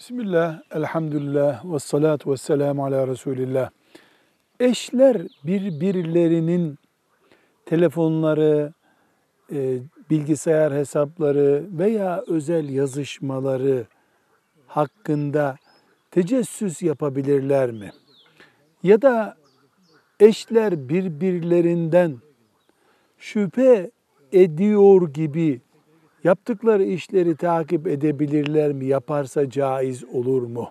Bismillah, elhamdülillah, ve salatu ve selamu ala Resulillah. Eşler birbirlerinin telefonları, e, bilgisayar hesapları veya özel yazışmaları hakkında tecessüs yapabilirler mi? Ya da eşler birbirlerinden şüphe ediyor gibi yaptıkları işleri takip edebilirler mi? Yaparsa caiz olur mu?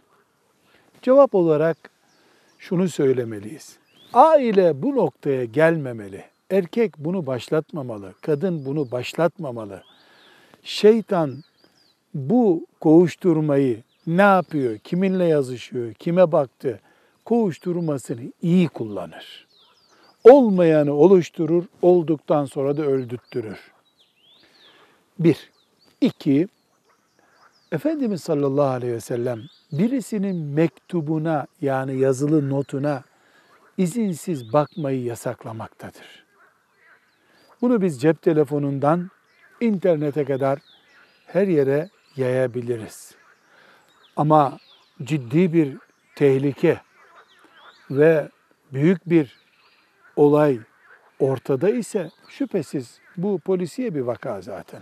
Cevap olarak şunu söylemeliyiz. Aile bu noktaya gelmemeli. Erkek bunu başlatmamalı, kadın bunu başlatmamalı. Şeytan bu kovuşturmayı ne yapıyor, kiminle yazışıyor, kime baktı, kovuşturmasını iyi kullanır. Olmayanı oluşturur, olduktan sonra da öldürttürür. Bir. İki, Efendimiz sallallahu aleyhi ve sellem birisinin mektubuna yani yazılı notuna izinsiz bakmayı yasaklamaktadır. Bunu biz cep telefonundan internete kadar her yere yayabiliriz. Ama ciddi bir tehlike ve büyük bir olay ortada ise şüphesiz bu polisiye bir vaka zaten.